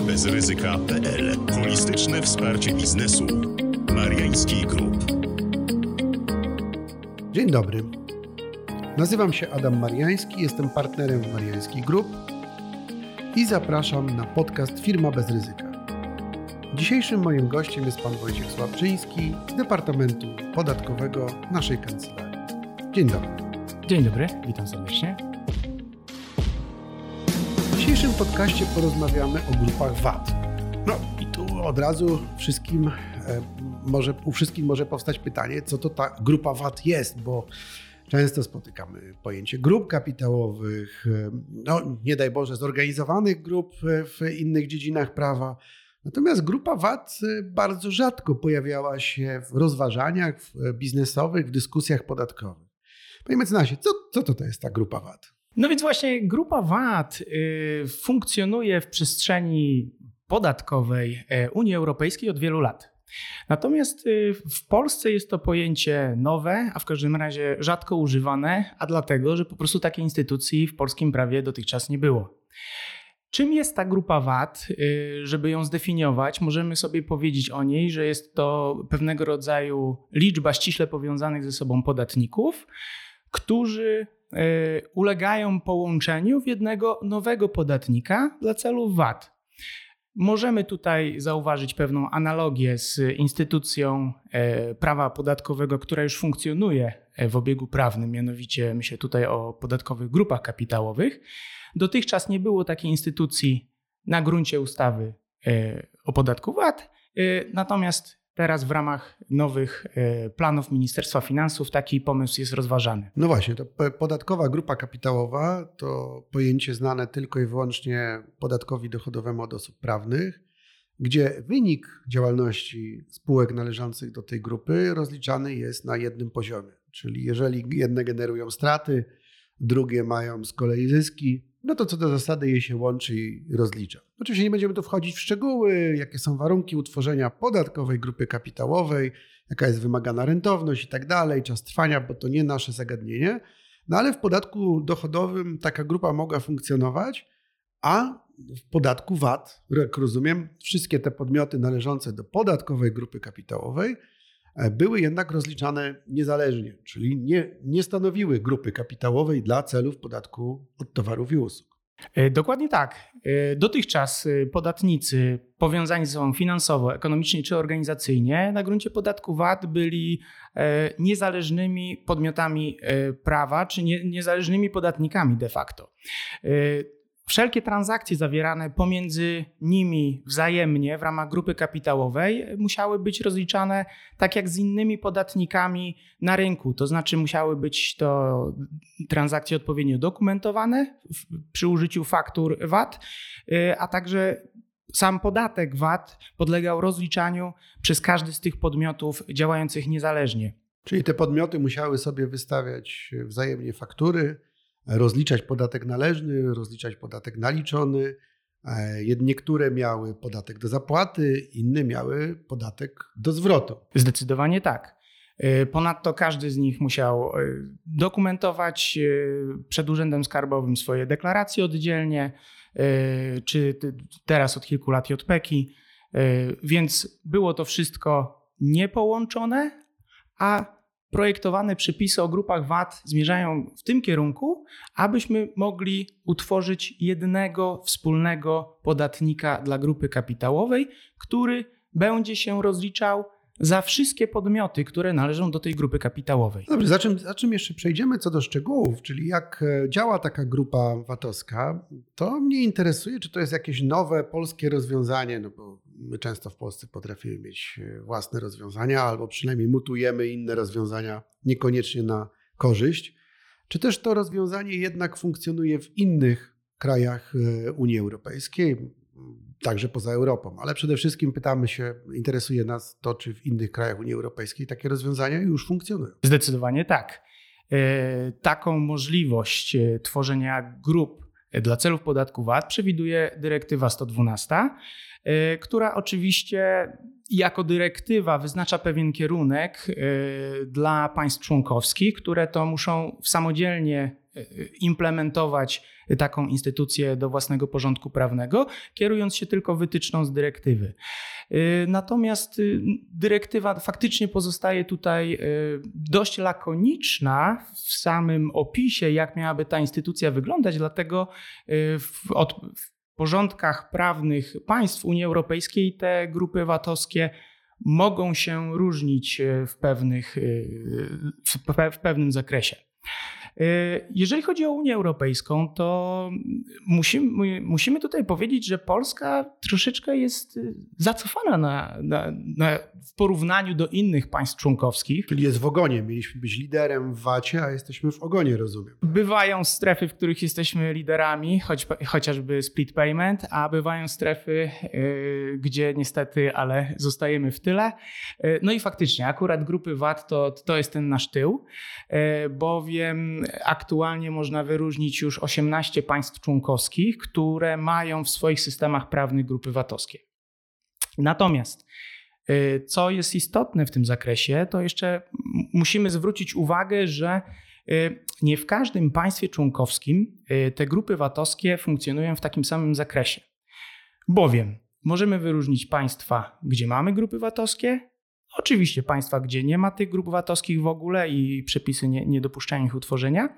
firmabezryzyka.pl Holistyczne wsparcie biznesu. Mariański Group. Dzień dobry. Nazywam się Adam Mariański, jestem partnerem w Mariański Group i zapraszam na podcast Firma bez ryzyka. Dzisiejszym moim gościem jest pan Wojciech Sławczyński z Departamentu Podatkowego naszej kancelarii. Dzień dobry. Dzień dobry, witam serdecznie. Dzisiejszym podcaście porozmawiamy o grupach VAT. No i tu od razu wszystkim e, może, u wszystkich może powstać pytanie, co to ta grupa VAT jest, bo często spotykamy pojęcie grup kapitałowych, e, no nie daj Boże, zorganizowanych grup e, w innych dziedzinach prawa. Natomiast grupa VAT bardzo rzadko pojawiała się w rozważaniach biznesowych, w dyskusjach podatkowych. Panie mecenasie, co, co to, to jest ta grupa VAT? No więc właśnie grupa VAT y, funkcjonuje w przestrzeni podatkowej e, Unii Europejskiej od wielu lat. Natomiast y, w Polsce jest to pojęcie nowe, a w każdym razie rzadko używane, a dlatego, że po prostu takiej instytucji w polskim prawie dotychczas nie było. Czym jest ta grupa VAT? Y, żeby ją zdefiniować, możemy sobie powiedzieć o niej, że jest to pewnego rodzaju liczba ściśle powiązanych ze sobą podatników, którzy ulegają połączeniu w jednego nowego podatnika dla celów VAT. Możemy tutaj zauważyć pewną analogię z instytucją e, prawa podatkowego, która już funkcjonuje e, w obiegu prawnym, mianowicie myślę tutaj o podatkowych grupach kapitałowych. Dotychczas nie było takiej instytucji na gruncie ustawy e, o podatku VAT, natomiast Teraz w ramach nowych e, planów Ministerstwa Finansów taki pomysł jest rozważany. No właśnie, to podatkowa grupa kapitałowa to pojęcie znane tylko i wyłącznie podatkowi dochodowemu od osób prawnych, gdzie wynik działalności spółek należących do tej grupy rozliczany jest na jednym poziomie. Czyli jeżeli jedne generują straty, drugie mają z kolei zyski, no to co do zasady je się łączy i rozlicza. Oczywiście nie będziemy tu wchodzić w szczegóły, jakie są warunki utworzenia podatkowej grupy kapitałowej, jaka jest wymagana rentowność i tak dalej, czas trwania, bo to nie nasze zagadnienie. No ale w podatku dochodowym taka grupa mogła funkcjonować, a w podatku VAT, jak rozumiem, wszystkie te podmioty należące do podatkowej grupy kapitałowej były jednak rozliczane niezależnie, czyli nie, nie stanowiły grupy kapitałowej dla celów podatku od towarów i usług. E, dokładnie tak. E, dotychczas podatnicy powiązani ze sobą finansowo, ekonomicznie czy organizacyjnie na gruncie podatku VAT byli niezależnymi podmiotami prawa czy niezależnymi podatnikami de facto. Wszelkie transakcje zawierane pomiędzy nimi wzajemnie w ramach grupy kapitałowej musiały być rozliczane tak jak z innymi podatnikami na rynku. To znaczy, musiały być to transakcje odpowiednio dokumentowane przy użyciu faktur VAT, y, a także sam podatek VAT podlegał rozliczaniu przez każdy z tych podmiotów działających niezależnie. Czyli te podmioty musiały sobie wystawiać wzajemnie faktury rozliczać podatek należny, rozliczać podatek naliczony. E, niektóre miały podatek do zapłaty, inne miały podatek do zwrotu. Zdecydowanie tak. E, ponadto każdy z nich musiał e, dokumentować przed Urzędem Skarbowym swoje deklaracje oddzielnie, czy teraz od kilku lat JPEKi, więc było to wszystko niepołączone, a projektowane przepisy o grupach VAT zmierzają w tym kierunku, abyśmy mogli utworzyć jednego wspólnego podatnika dla grupy kapitałowej, który będzie się rozliczał za wszystkie podmioty, które należą do tej grupy kapitałowej. Dobrze, za czym, za czym jeszcze przejdziemy co do szczegółów, czyli jak e, działa taka grupa VAT-owska, to mnie interesuje, czy to jest jakieś nowe polskie rozwiązanie, no bo my często w Polsce potrafimy mieć e, własne rozwiązania, albo przynajmniej mutujemy inne rozwiązania niekoniecznie na korzyść. Czy też to rozwiązanie jednak funkcjonuje w innych krajach e, Unii Europejskiej? także poza Europą. Ale przede wszystkim pytamy się, interesuje nas to, czy w innych krajach Unii Europejskiej takie rozwiązania już funkcjonują. Zdecydowanie tak. E, taką możliwość tworzenia grup dla celów podatku VAT przewiduje dyrektywa 112, e, która oczywiście jako dyrektywa wyznacza pewien kierunek dla państw członkowskich, które to muszą samodzielnie implementować taką instytucję do własnego porządku prawnego, kierując się tylko wytyczną z dyrektywy. Natomiast dyrektywa faktycznie pozostaje tutaj dość lakoniczna w samym opisie, jak miałaby ta instytucja wyglądać, dlatego w, od, w porządkach prawnych państw Unii Europejskiej te grupy VAT-owskie mogą się różnić e, w, pewnych, e, w pewnym zakresie. E, jeżeli chodzi o Unię Europejską, to musimy, musimy tutaj powiedzieć, że Polska troszeczkę jest zacofana na, na, na, w porównaniu do innych państw członkowskich. Czyli jest w ogonie. Mieliśmy być liderem w VAT-ie, a jesteśmy w ogonie, rozumiem. Bywają strefy, w których jesteśmy liderami, choć, chociażby split payment, a bywają strefy, yy, gdzie niestety, ale zostajemy w tyle. Yy, no i faktycznie, akurat grupy VAT to, to jest ten nasz tył, yy, bowiem aktualnie można wyróżnić już 18 państw członkowskich, które mają w swoich systemach prawnych grupy VAT-owskie. Natomiast y, co jest istotne w tym zakresie, to jeszcze musimy zwrócić uwagę, że y, nie w każdym państwie członkowskim y, te grupy VAT-owskie funkcjonują w takim samym zakresie. Bowiem możemy wyróżnić państwa, gdzie mamy grupy VAT-owskie, Oczywiście państwa, gdzie nie ma tych grup VAT-owskich w ogóle i przepisy nie, nie dopuszczają ich utworzenia,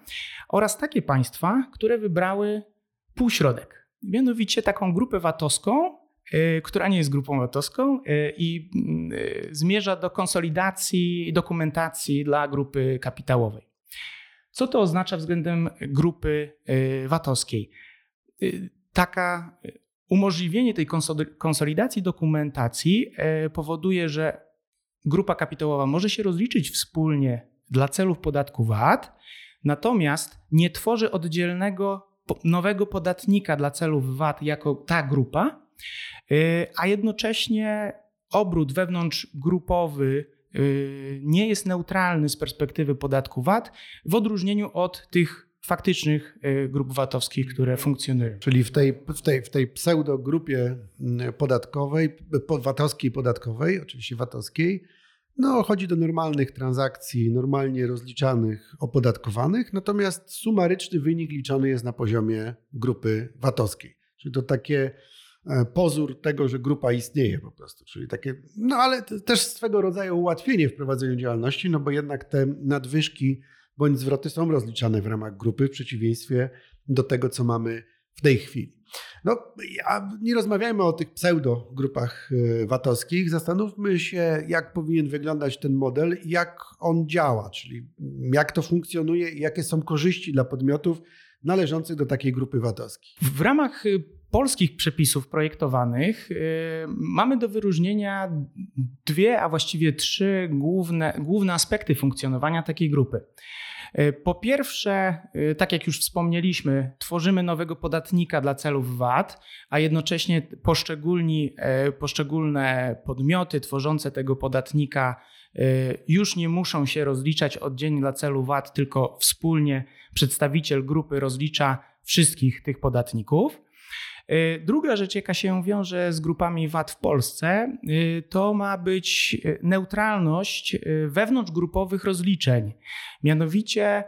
oraz takie państwa, które wybrały półśrodek. Mianowicie taką grupę VAT-owską, yy, która nie jest grupą VAT-owską yy, i yy, zmierza do konsolidacji dokumentacji dla grupy kapitałowej. Co to oznacza względem grupy y, VAT-owskiej? Y, taka y, umożliwienie tej konsolidacji dokumentacji powoduje, że grupa kapitałowa może się rozliczyć wspólnie dla celów podatku VAT, natomiast nie tworzy oddzielnego nowego podatnika dla celów VAT jako ta grupa, y, a jednocześnie obrót wewnątrzgrupowy y, nie jest neutralny z perspektywy podatku VAT, w odróżnieniu od tych faktycznych y, grup VAT-owskich, które funkcjonują. Czyli w tej, w tej, w tej pseudogrupie podatkowej, VAT-owskiej podatkowej, oczywiście VAT-owskiej, no, chodzi do normalnych transakcji, normalnie rozliczanych, opodatkowanych, natomiast sumaryczny wynik liczony jest na poziomie grupy VAT-owskiej. Czyli to takie e, pozór tego, że grupa istnieje po prostu. Czyli takie, no ale też swego rodzaju ułatwienie w prowadzeniu działalności, no bo jednak te nadwyżki bądź zwroty są rozliczane w ramach grupy, w przeciwieństwie do tego, co mamy w tej chwili. No, nie rozmawiajmy o tych pseudo-grupach e, VAT-owskich. Zastanówmy się, jak powinien wyglądać ten model i jak on działa, czyli jak to funkcjonuje i jakie są korzyści dla podmiotów należących do takiej grupy VAT-owskiej. W ramach y, polskich przepisów projektowanych yy, mamy do wyróżnienia dwie, a właściwie trzy główne, główne aspekty funkcjonowania takiej grupy. E, po pierwsze, e, tak jak już wspomnieliśmy, tworzymy nowego podatnika dla celów VAT, a jednocześnie poszczególni, poszczególne podmioty tworzące tego podatnika już nie muszą się rozliczać oddzielnie dla celu VAT, tylko wspólnie przedstawiciel grupy rozlicza wszystkich tych podatników. E, druga rzecz, jaka się wiąże z grupami VAT w Polsce, e, to ma być e, neutralność wewnątrzgrupowych rozliczeń. Mianowicie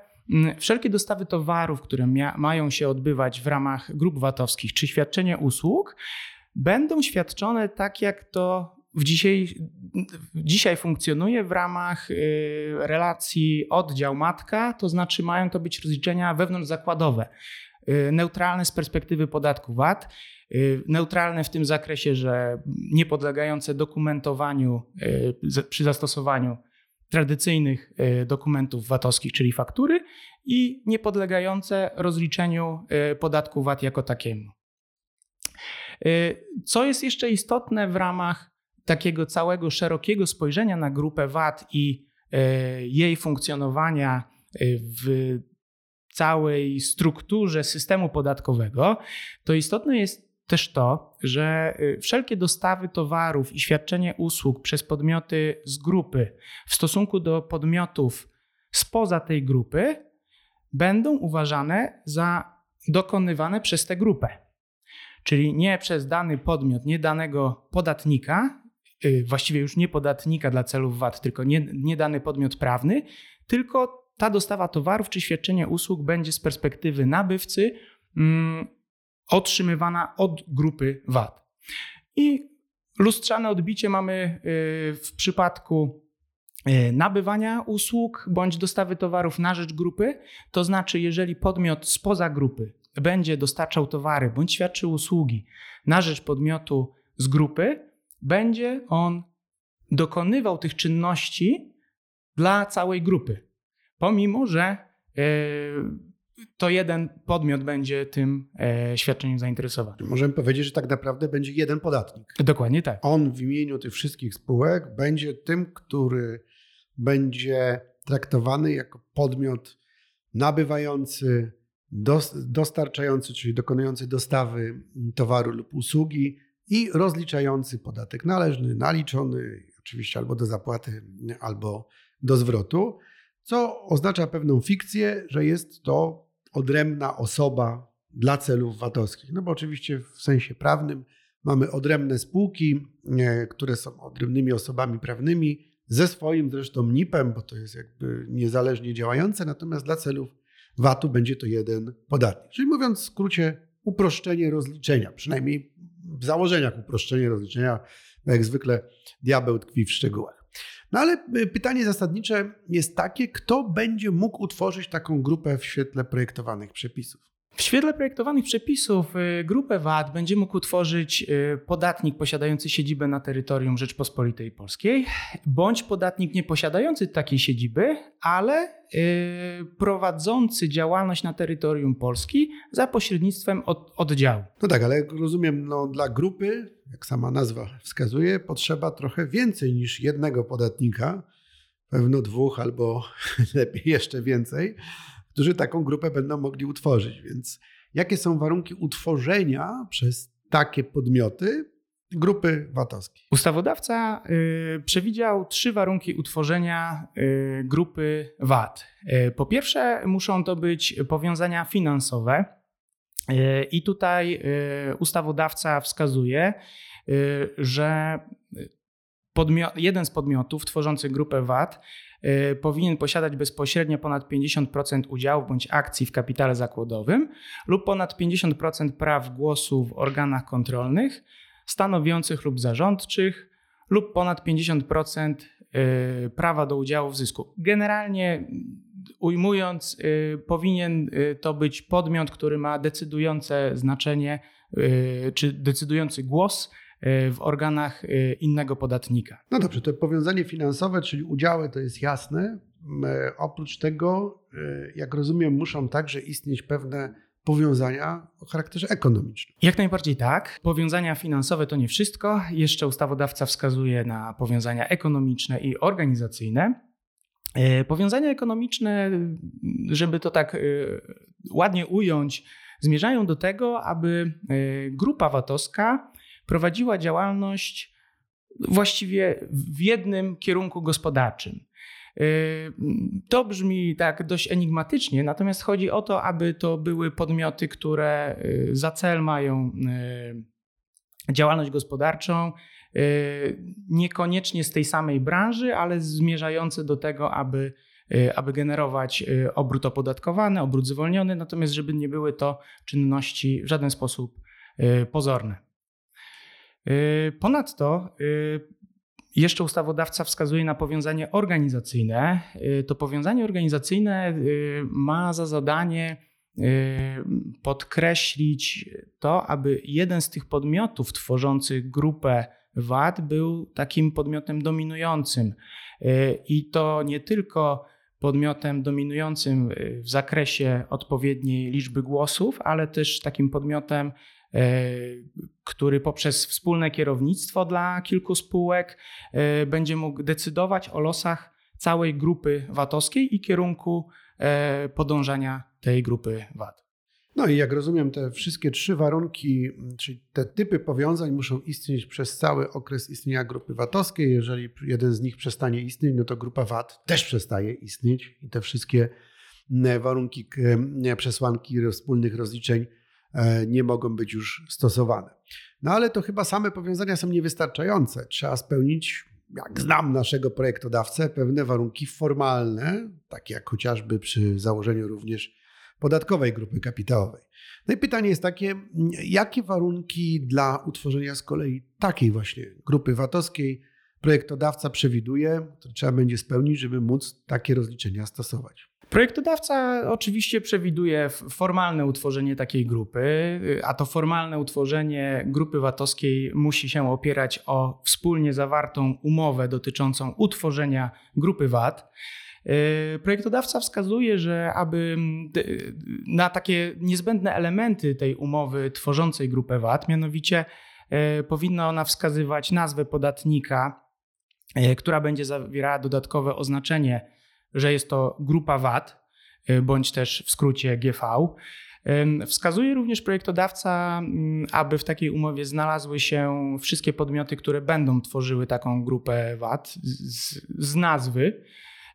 wszelkie dostawy towarów, które mają się odbywać w ramach grup VAT-owskich czy świadczenie usług, będą świadczone tak, jak to w dzisiaj, dzisiaj funkcjonuje w ramach relacji oddział-matka, to znaczy mają to być rozliczenia wewnątrzzakładowe. Y, neutralne z perspektywy podatku VAT, y, neutralne w tym zakresie, że nie podlegające dokumentowaniu y, przy zastosowaniu tradycyjnych dokumentów VAT-owskich, czyli faktury i nie podlegające rozliczeniu podatku VAT jako takiemu. Co jest jeszcze istotne w ramach takiego całego szerokiego spojrzenia na grupę VAT i jej funkcjonowania w całej strukturze systemu podatkowego, to istotne jest też to, że y, wszelkie dostawy towarów i świadczenie usług przez podmioty z grupy w stosunku do podmiotów spoza tej grupy będą uważane za dokonywane przez tę grupę. Czyli nie przez dany podmiot, nie danego podatnika, y, właściwie już nie podatnika dla celów VAT, tylko nie, nie dany podmiot prawny, tylko ta dostawa towarów czy świadczenie usług będzie z perspektywy nabywcy mm, otrzymywana od grupy VAT. I lustrzane odbicie mamy y, w przypadku y, nabywania usług bądź dostawy towarów na rzecz grupy, to znaczy jeżeli podmiot spoza grupy będzie dostarczał towary bądź świadczył usługi na rzecz podmiotu z grupy, będzie on dokonywał tych czynności dla całej grupy. Pomimo, że e, to jeden podmiot będzie tym e, świadczeniem zainteresowany. Możemy powiedzieć, że tak naprawdę będzie jeden podatnik. Dokładnie tak. On w imieniu tych wszystkich spółek będzie tym, który będzie traktowany jako podmiot nabywający, dostarczający, czyli dokonujący dostawy towaru lub usługi i rozliczający podatek należny, naliczony, oczywiście albo do zapłaty, albo do zwrotu, co oznacza pewną fikcję, że jest to odrębna osoba dla celów VAT-owskich. No bo oczywiście w sensie prawnym mamy odrębne spółki, które są odrębnymi osobami prawnymi, ze swoim zresztą NIP-em, bo to jest jakby niezależnie działające, natomiast dla celów VAT-u będzie to jeden podatnik. Czyli mówiąc w skrócie, uproszczenie rozliczenia, przynajmniej w założeniach uproszczenie rozliczenia, jak zwykle diabeł tkwi w szczegółach. No ale y, pytanie zasadnicze jest takie, kto będzie mógł utworzyć taką grupę w świetle projektowanych przepisów? W świetle projektowanych przepisów y, grupę VAT będzie mógł utworzyć y, podatnik posiadający siedzibę na terytorium Rzeczpospolitej Polskiej, bądź podatnik nieposiadający takiej siedziby, ale y, prowadzący działalność na terytorium Polski za pośrednictwem od, oddziału. No tak, ale jak rozumiem, no, dla grupy, jak sama nazwa wskazuje, potrzeba trochę więcej niż jednego podatnika, pewno dwóch albo lepiej jeszcze więcej którzy taką grupę będą mogli utworzyć. Więc jakie są warunki utworzenia przez takie podmioty grupy VAT-owskiej? Ustawodawca y, przewidział trzy warunki utworzenia y, grupy VAT. Y, po pierwsze, muszą to być powiązania finansowe. I tutaj ustawodawca wskazuje, że jeden z podmiotów tworzących grupę VAT powinien posiadać bezpośrednio ponad 50% udziałów bądź akcji w kapitale zakładowym lub ponad 50% praw głosu w organach kontrolnych, stanowiących lub zarządczych lub ponad 50% y, prawa do udziału w zysku. Generalnie ujmując, y, powinien to być podmiot, który ma decydujące znaczenie czy decydujący głos w organach e, innego podatnika. No dobrze, to powiązanie finansowe, czyli udziały, to jest jasne. E, oprócz tego, jak rozumiem, muszą także istnieć pewne powiązania o charakterze ekonomicznym. Jak najbardziej tak. Powiązania finansowe to nie wszystko. Jeszcze ustawodawca wskazuje na powiązania ekonomiczne i organizacyjne. Powiązania ekonomiczne, żeby to tak ładnie ująć, zmierzają do tego, aby grupa VAT-owska prowadziła działalność właściwie w jednym kierunku gospodarczym. Y, to brzmi tak dość enigmatycznie, natomiast chodzi o to, aby to były podmioty, które y, za cel mają y, działalność gospodarczą, niekoniecznie z tej samej branży, ale zmierzające do tego, aby, aby generować obrót opodatkowany, obrót zwolniony, natomiast żeby nie były to czynności w żaden sposób pozorne. Y, ponadto y, jeszcze ustawodawca wskazuje na powiązanie organizacyjne. Y, to powiązanie organizacyjne ma za zadanie podkreślić to, aby jeden z tych podmiotów tworzących grupę VAT był takim podmiotem dominującym. I to nie tylko podmiotem dominującym w zakresie odpowiedniej liczby głosów, ale też takim podmiotem który poprzez wspólne kierownictwo dla kilku spółek e, będzie mógł decydować o losach całej grupy VAT-owskiej i kierunku e, podążania tej grupy VAT. No i jak rozumiem, te wszystkie trzy warunki, czyli te typy powiązań muszą istnieć przez cały okres istnienia grupy VAT-owskiej. Jeżeli jeden z nich przestanie istnieć, no to grupa VAT też przestaje istnieć i te wszystkie warunki, przesłanki wspólnych rozliczeń E, nie mogą być już stosowane. No ale to chyba same powiązania są niewystarczające. Trzeba spełnić jak znam naszego projektodawcę, pewne warunki formalne, takie jak chociażby przy założeniu również podatkowej grupy kapitałowej. No i pytanie jest takie, jakie warunki dla utworzenia z kolei takiej właśnie grupy VAT-owskiej projektodawca przewiduje, to trzeba będzie spełnić, żeby móc takie rozliczenia stosować. Projektodawca oczywiście przewiduje formalne utworzenie takiej grupy, a to formalne utworzenie grupy VAT-owskiej musi się opierać o wspólnie zawartą umowę dotyczącą utworzenia grupy VAT. Y, projektodawca wskazuje, że aby na takie niezbędne elementy tej umowy tworzącej grupę VAT, mianowicie y, powinna ona wskazywać nazwę podatnika, y, która będzie zawierała dodatkowe oznaczenie, że jest to grupa VAT, bądź też w skrócie GV. Wskazuje również projektodawca, aby w takiej umowie znalazły się wszystkie podmioty, które będą tworzyły taką grupę VAT z, z nazwy.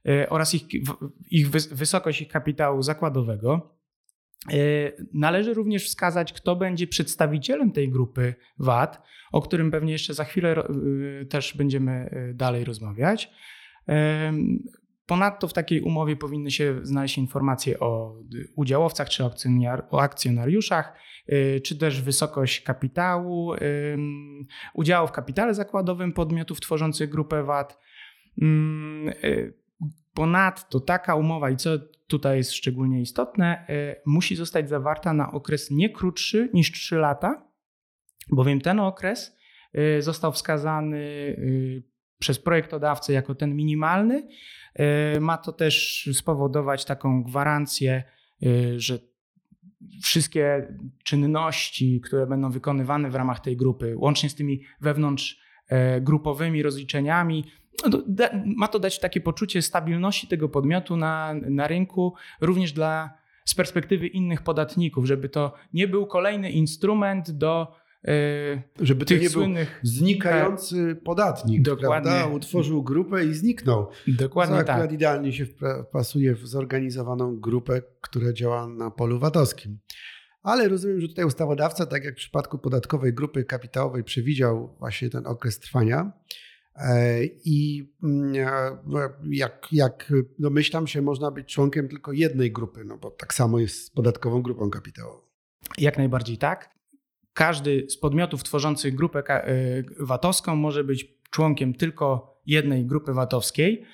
E, oraz ich, ich wysokość ich kapitału zakładowego. E, należy również wskazać, kto będzie przedstawicielem tej grupy VAT, o którym pewnie jeszcze za chwilę też będziemy dalej rozmawiać. Ponadto w takiej umowie powinny się znaleźć informacje o udziałowcach czy o akcjonariuszach, czy też wysokość kapitału, udziału w kapitale zakładowym podmiotów tworzących grupę VAT. Mm, Ponadto taka umowa, i co tutaj jest szczególnie istotne, e, musi zostać zawarta na okres nie krótszy niż 3 lata, bowiem ten okres został wskazany przez projektodawcę jako ten minimalny. Ma to też spowodować taką gwarancję, że wszystkie czynności, które będą wykonywane w ramach tej grupy, łącznie z tymi wewnątrz grupowymi rozliczeniami, no ma to dać takie poczucie stabilności tego podmiotu na, na rynku, również dla, z perspektywy innych podatników, żeby to nie był kolejny instrument do żeby to nie słynnych, był znikający tak, podatnik, dokładnie. prawda? Utworzył grupę i zniknął. Dokładnie Co tak. idealnie się wpasuje w zorganizowaną grupę, która działa na polu VAT-owskim. Ale rozumiem, że tutaj ustawodawca, tak jak w przypadku podatkowej grupy kapitałowej, przewidział właśnie ten okres trwania. E, I mm, e, jak, jak domyślam się, można być członkiem tylko jednej grupy, no bo tak samo jest z podatkową grupą kapitałową. Jak najbardziej tak. Każdy z podmiotów tworzących grupę e, VAT-owską może być członkiem tylko jednej grupy VAT-owskiej.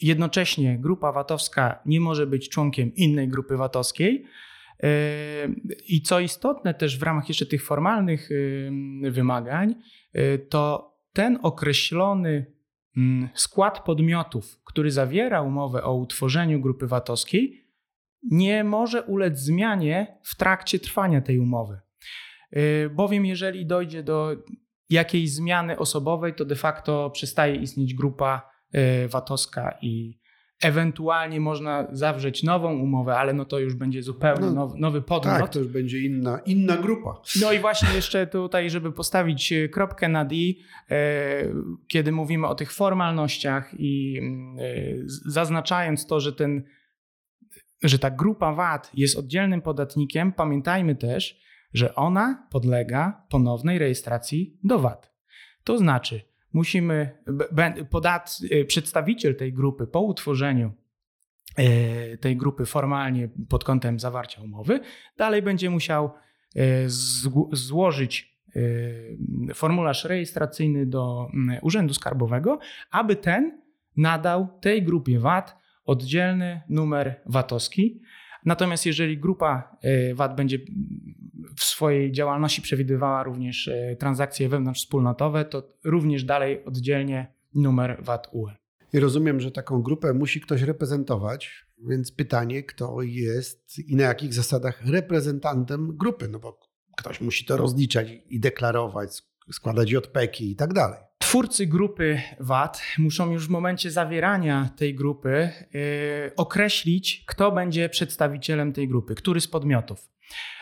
Jednocześnie grupa VAT-owska nie może być członkiem innej grupy VAT-owskiej. I co istotne też w ramach jeszcze tych formalnych wymagań, to ten określony mm, skład podmiotów, który zawiera umowę o utworzeniu grupy VAT-owskiej, nie może ulec zmianie w trakcie trwania tej umowy. Y, bowiem, jeżeli dojdzie do jakiejś zmiany osobowej, to de facto przestaje istnieć grupa y, VAT-owska i Ewentualnie można zawrzeć nową umowę, ale no to już będzie zupełnie no, nowy, nowy podmiot. Tak, to już będzie inna, inna grupa. No i właśnie jeszcze tutaj, żeby postawić e, kropkę na D, kiedy mówimy o tych formalnościach i zaznaczając to, że, ten, że ta grupa VAT jest oddzielnym podatnikiem, pamiętajmy też, że ona podlega ponownej rejestracji do VAT. To znaczy, musimy, podat, y, przedstawiciel tej grupy po utworzeniu y, tej grupy formalnie pod kątem zawarcia umowy, dalej będzie musiał y, złożyć formularz rejestracyjny do mm, Urzędu Skarbowego, aby ten nadał tej grupie VAT oddzielny numer VAT-owski. Natomiast jeżeli grupa VAT będzie w swojej działalności przewidywała również e, transakcje wewnątrzwspólnotowe, to również dalej oddzielnie numer VAT UE. I rozumiem, że taką grupę musi ktoś reprezentować, więc pytanie, kto jest i na jakich zasadach reprezentantem grupy, no bo ktoś musi to rozliczać i deklarować, składać JPEki i tak dalej. Twórcy grupy VAT muszą już w momencie zawierania tej grupy yy, określić, kto będzie przedstawicielem tej grupy, który z podmiotów.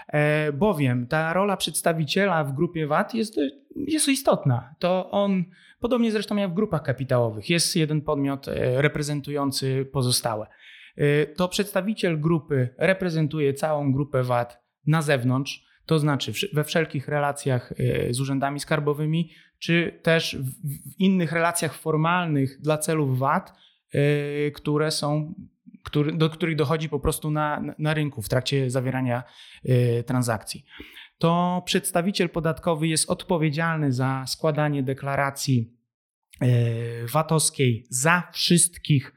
E, bowiem ta rola przedstawiciela w grupie VAT jest, jest istotna. To on, podobnie zresztą jak w grupach kapitałowych, jest jeden podmiot e, reprezentujący pozostałe. E, to przedstawiciel grupy reprezentuje całą grupę VAT na zewnątrz. to znaczy we wszelkich relacjach z urzędami skarbowymi, czy też w innych relacjach formalnych dla celów VAT, które są do których dochodzi po prostu na, na rynku w trakcie zawierania y, transakcji. To przedstawiciel podatkowy jest odpowiedzialny za składanie deklaracji y, VAT-owskiej za wszystkich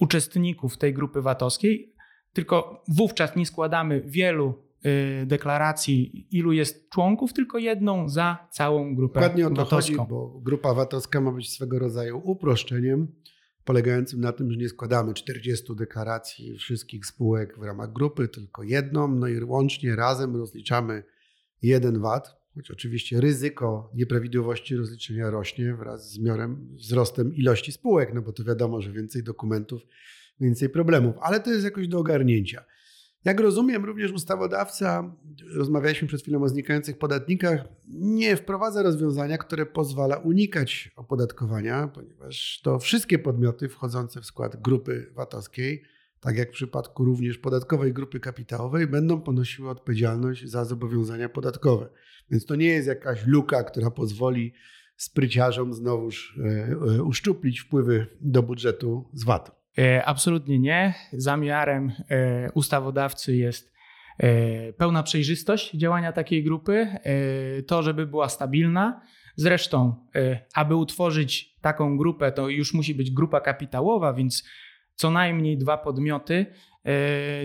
uczestników tej grupy VAT-owskiej, tylko wówczas nie składamy wielu deklaracji, ilu jest członków, tylko jedną za całą grupę Dokładnie o to VAT-owską. chodzi, bo grupa VAT-owska ma być swego rodzaju uproszczeniem polegającym na tym, że nie składamy 40 deklaracji wszystkich spółek w ramach grupy, tylko jedną, no i łącznie razem rozliczamy jeden VAT, choć oczywiście ryzyko nieprawidłowości rozliczenia rośnie wraz z miarem, wzrostem ilości spółek, no bo to wiadomo, że więcej dokumentów, więcej problemów, ale to jest jakoś do ogarnięcia. Jak rozumiem, również ustawodawca, rozmawialiśmy przed chwilą o znikających podatnikach, nie wprowadza rozwiązania, które pozwala unikać opodatkowania, ponieważ to wszystkie podmioty wchodzące w skład grupy VAT-owskiej, tak jak w przypadku również podatkowej grupy kapitałowej, będą ponosiły odpowiedzialność za zobowiązania podatkowe. Więc to nie jest jakaś luka, która pozwoli spryciarzom znowuż e, e, uszczuplić wpływy do budżetu z VAT-u. E, absolutnie nie. Zamiarem e, ustawodawcy jest e, pełna przejrzystość działania takiej grupy, to, żeby była stabilna. Zresztą, aby utworzyć taką grupę, to już musi być grupa kapitałowa, więc co najmniej dwa podmioty,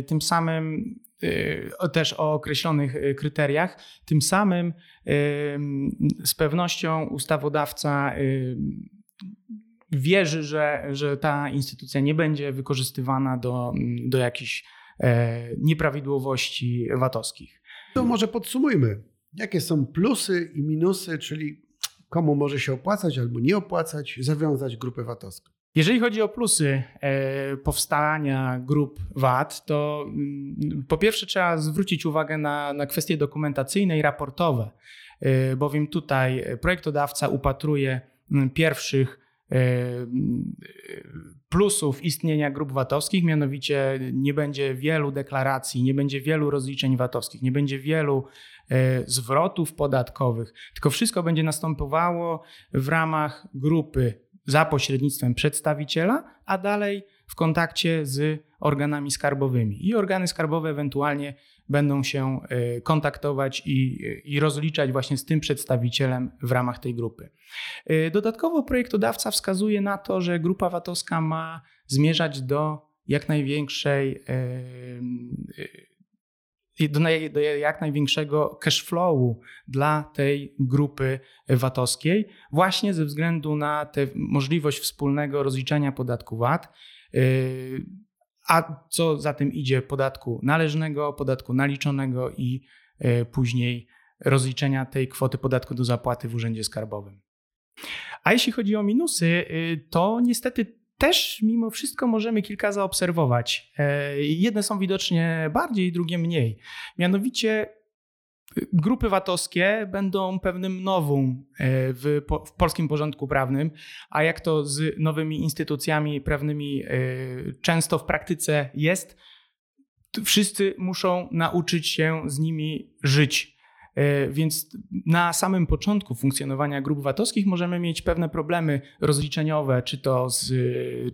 tym samym też o określonych kryteriach. Tym samym z pewnością ustawodawca wierzy, że, że ta instytucja nie będzie wykorzystywana do, do jakichś e, nieprawidłowości VAT-owskich. To może podsumujmy. Jakie są plusy i minusy, czyli komu może się opłacać albo nie opłacać zawiązać grupę VAT-owską? Jeżeli chodzi o plusy e, powstania grup VAT, to mm, po pierwsze trzeba zwrócić uwagę na, na kwestie dokumentacyjne i raportowe, e, bowiem tutaj projektodawca upatruje mm, pierwszych plusów istnienia grup VAT-owskich, mianowicie nie będzie wielu deklaracji, nie będzie wielu rozliczeń VAT-owskich, nie będzie wielu e, zwrotów podatkowych, tylko wszystko będzie następowało w ramach grupy za pośrednictwem przedstawiciela, a dalej w kontakcie z organami skarbowymi. I organy skarbowe ewentualnie będą się e, kontaktować i, i rozliczać właśnie z tym przedstawicielem w ramach tej grupy. E, dodatkowo projektodawca wskazuje na to, że grupa VAT-owska ma zmierzać do jak największej e, do, do jak największego cashflowu dla tej grupy VAT-owskiej, właśnie ze względu na tę możliwość wspólnego rozliczania podatku VAT a co za tym idzie podatku należnego, podatku naliczonego i e, później rozliczenia tej kwoty podatku do zapłaty w Urzędzie Skarbowym. A jeśli chodzi o minusy, y, to niestety też mimo wszystko możemy kilka zaobserwować. E, jedne są widocznie bardziej, drugie mniej. Mianowicie Grupy VAT-owskie będą pewnym nowum e, w, w, polskim porządku prawnym, a jak to z nowymi instytucjami prawnymi e, często w praktyce jest, wszyscy muszą nauczyć się z nimi żyć. E, więc na samym początku funkcjonowania grup VAT-owskich możemy mieć pewne problemy rozliczeniowe, czy to, z,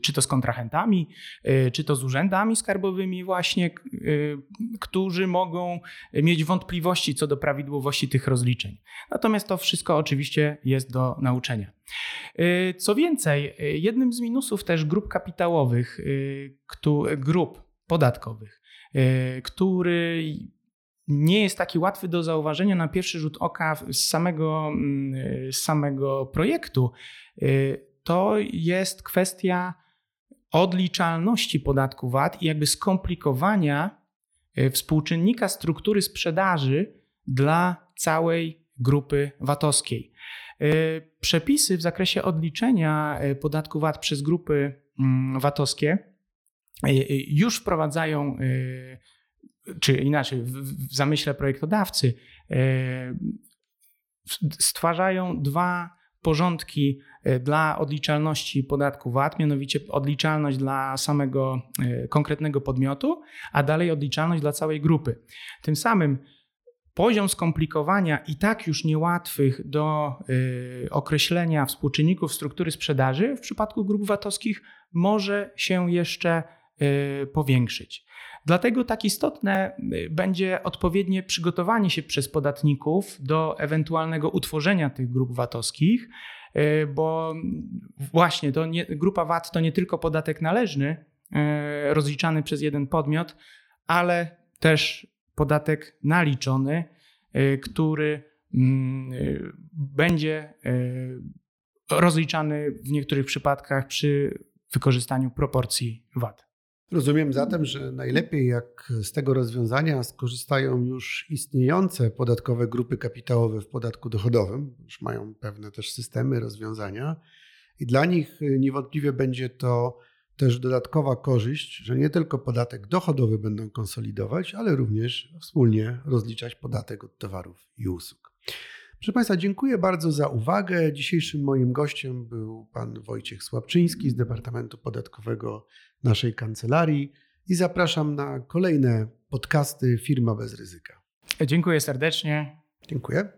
czy to z kontrahentami, e, czy to z urzędami skarbowymi, właśnie, e, którzy mogą mieć wątpliwości co do prawidłowości tych rozliczeń. Natomiast to wszystko oczywiście jest do nauczenia. Co więcej, jednym z minusów też grup kapitałowych, grup podatkowych, który nie jest taki łatwy do zauważenia na pierwszy rzut oka z samego, mm, z samego projektu, y, to jest kwestia odliczalności podatku VAT i jakby skomplikowania y, współczynnika struktury sprzedaży dla całej grupy VAT-owskiej. Y, przepisy w zakresie odliczenia podatku VAT przez grupy mm, VAT-owskie już wprowadzają czy inaczej, w, zamyśle projektodawcy, e, stwarzają dwa porządki e, dla odliczalności podatku VAT, mianowicie odliczalność dla samego e, konkretnego podmiotu, a dalej odliczalność dla całej grupy. Tym samym poziom skomplikowania i tak już niełatwych do określenia współczynników struktury sprzedaży w przypadku grup VAT-owskich może się jeszcze powiększyć. Dlatego tak istotne y, będzie odpowiednie przygotowanie się przez podatników do ewentualnego utworzenia tych grup VAT-owskich, bo właśnie to nie, grupa VAT to nie tylko podatek należny rozliczany przez jeden podmiot, ale też podatek naliczony, y, który mm, y, będzie y, rozliczany w niektórych przypadkach przy wykorzystaniu proporcji VAT. Rozumiem zatem, że najlepiej jak z tego rozwiązania skorzystają już istniejące podatkowe grupy kapitałowe w podatku dochodowym, już mają pewne też systemy, rozwiązania i dla nich niewątpliwie będzie to też dodatkowa korzyść, że nie tylko podatek dochodowy będą konsolidować, ale również wspólnie rozliczać podatek od towarów i usług. Proszę Państwa, dziękuję bardzo za uwagę. Dzisiejszym moim gościem był pan Wojciech Słabczyński z Departamentu Podatkowego naszej kancelarii i zapraszam na kolejne podcasty Firma bez ryzyka. Dziękuję serdecznie. Dziękuję.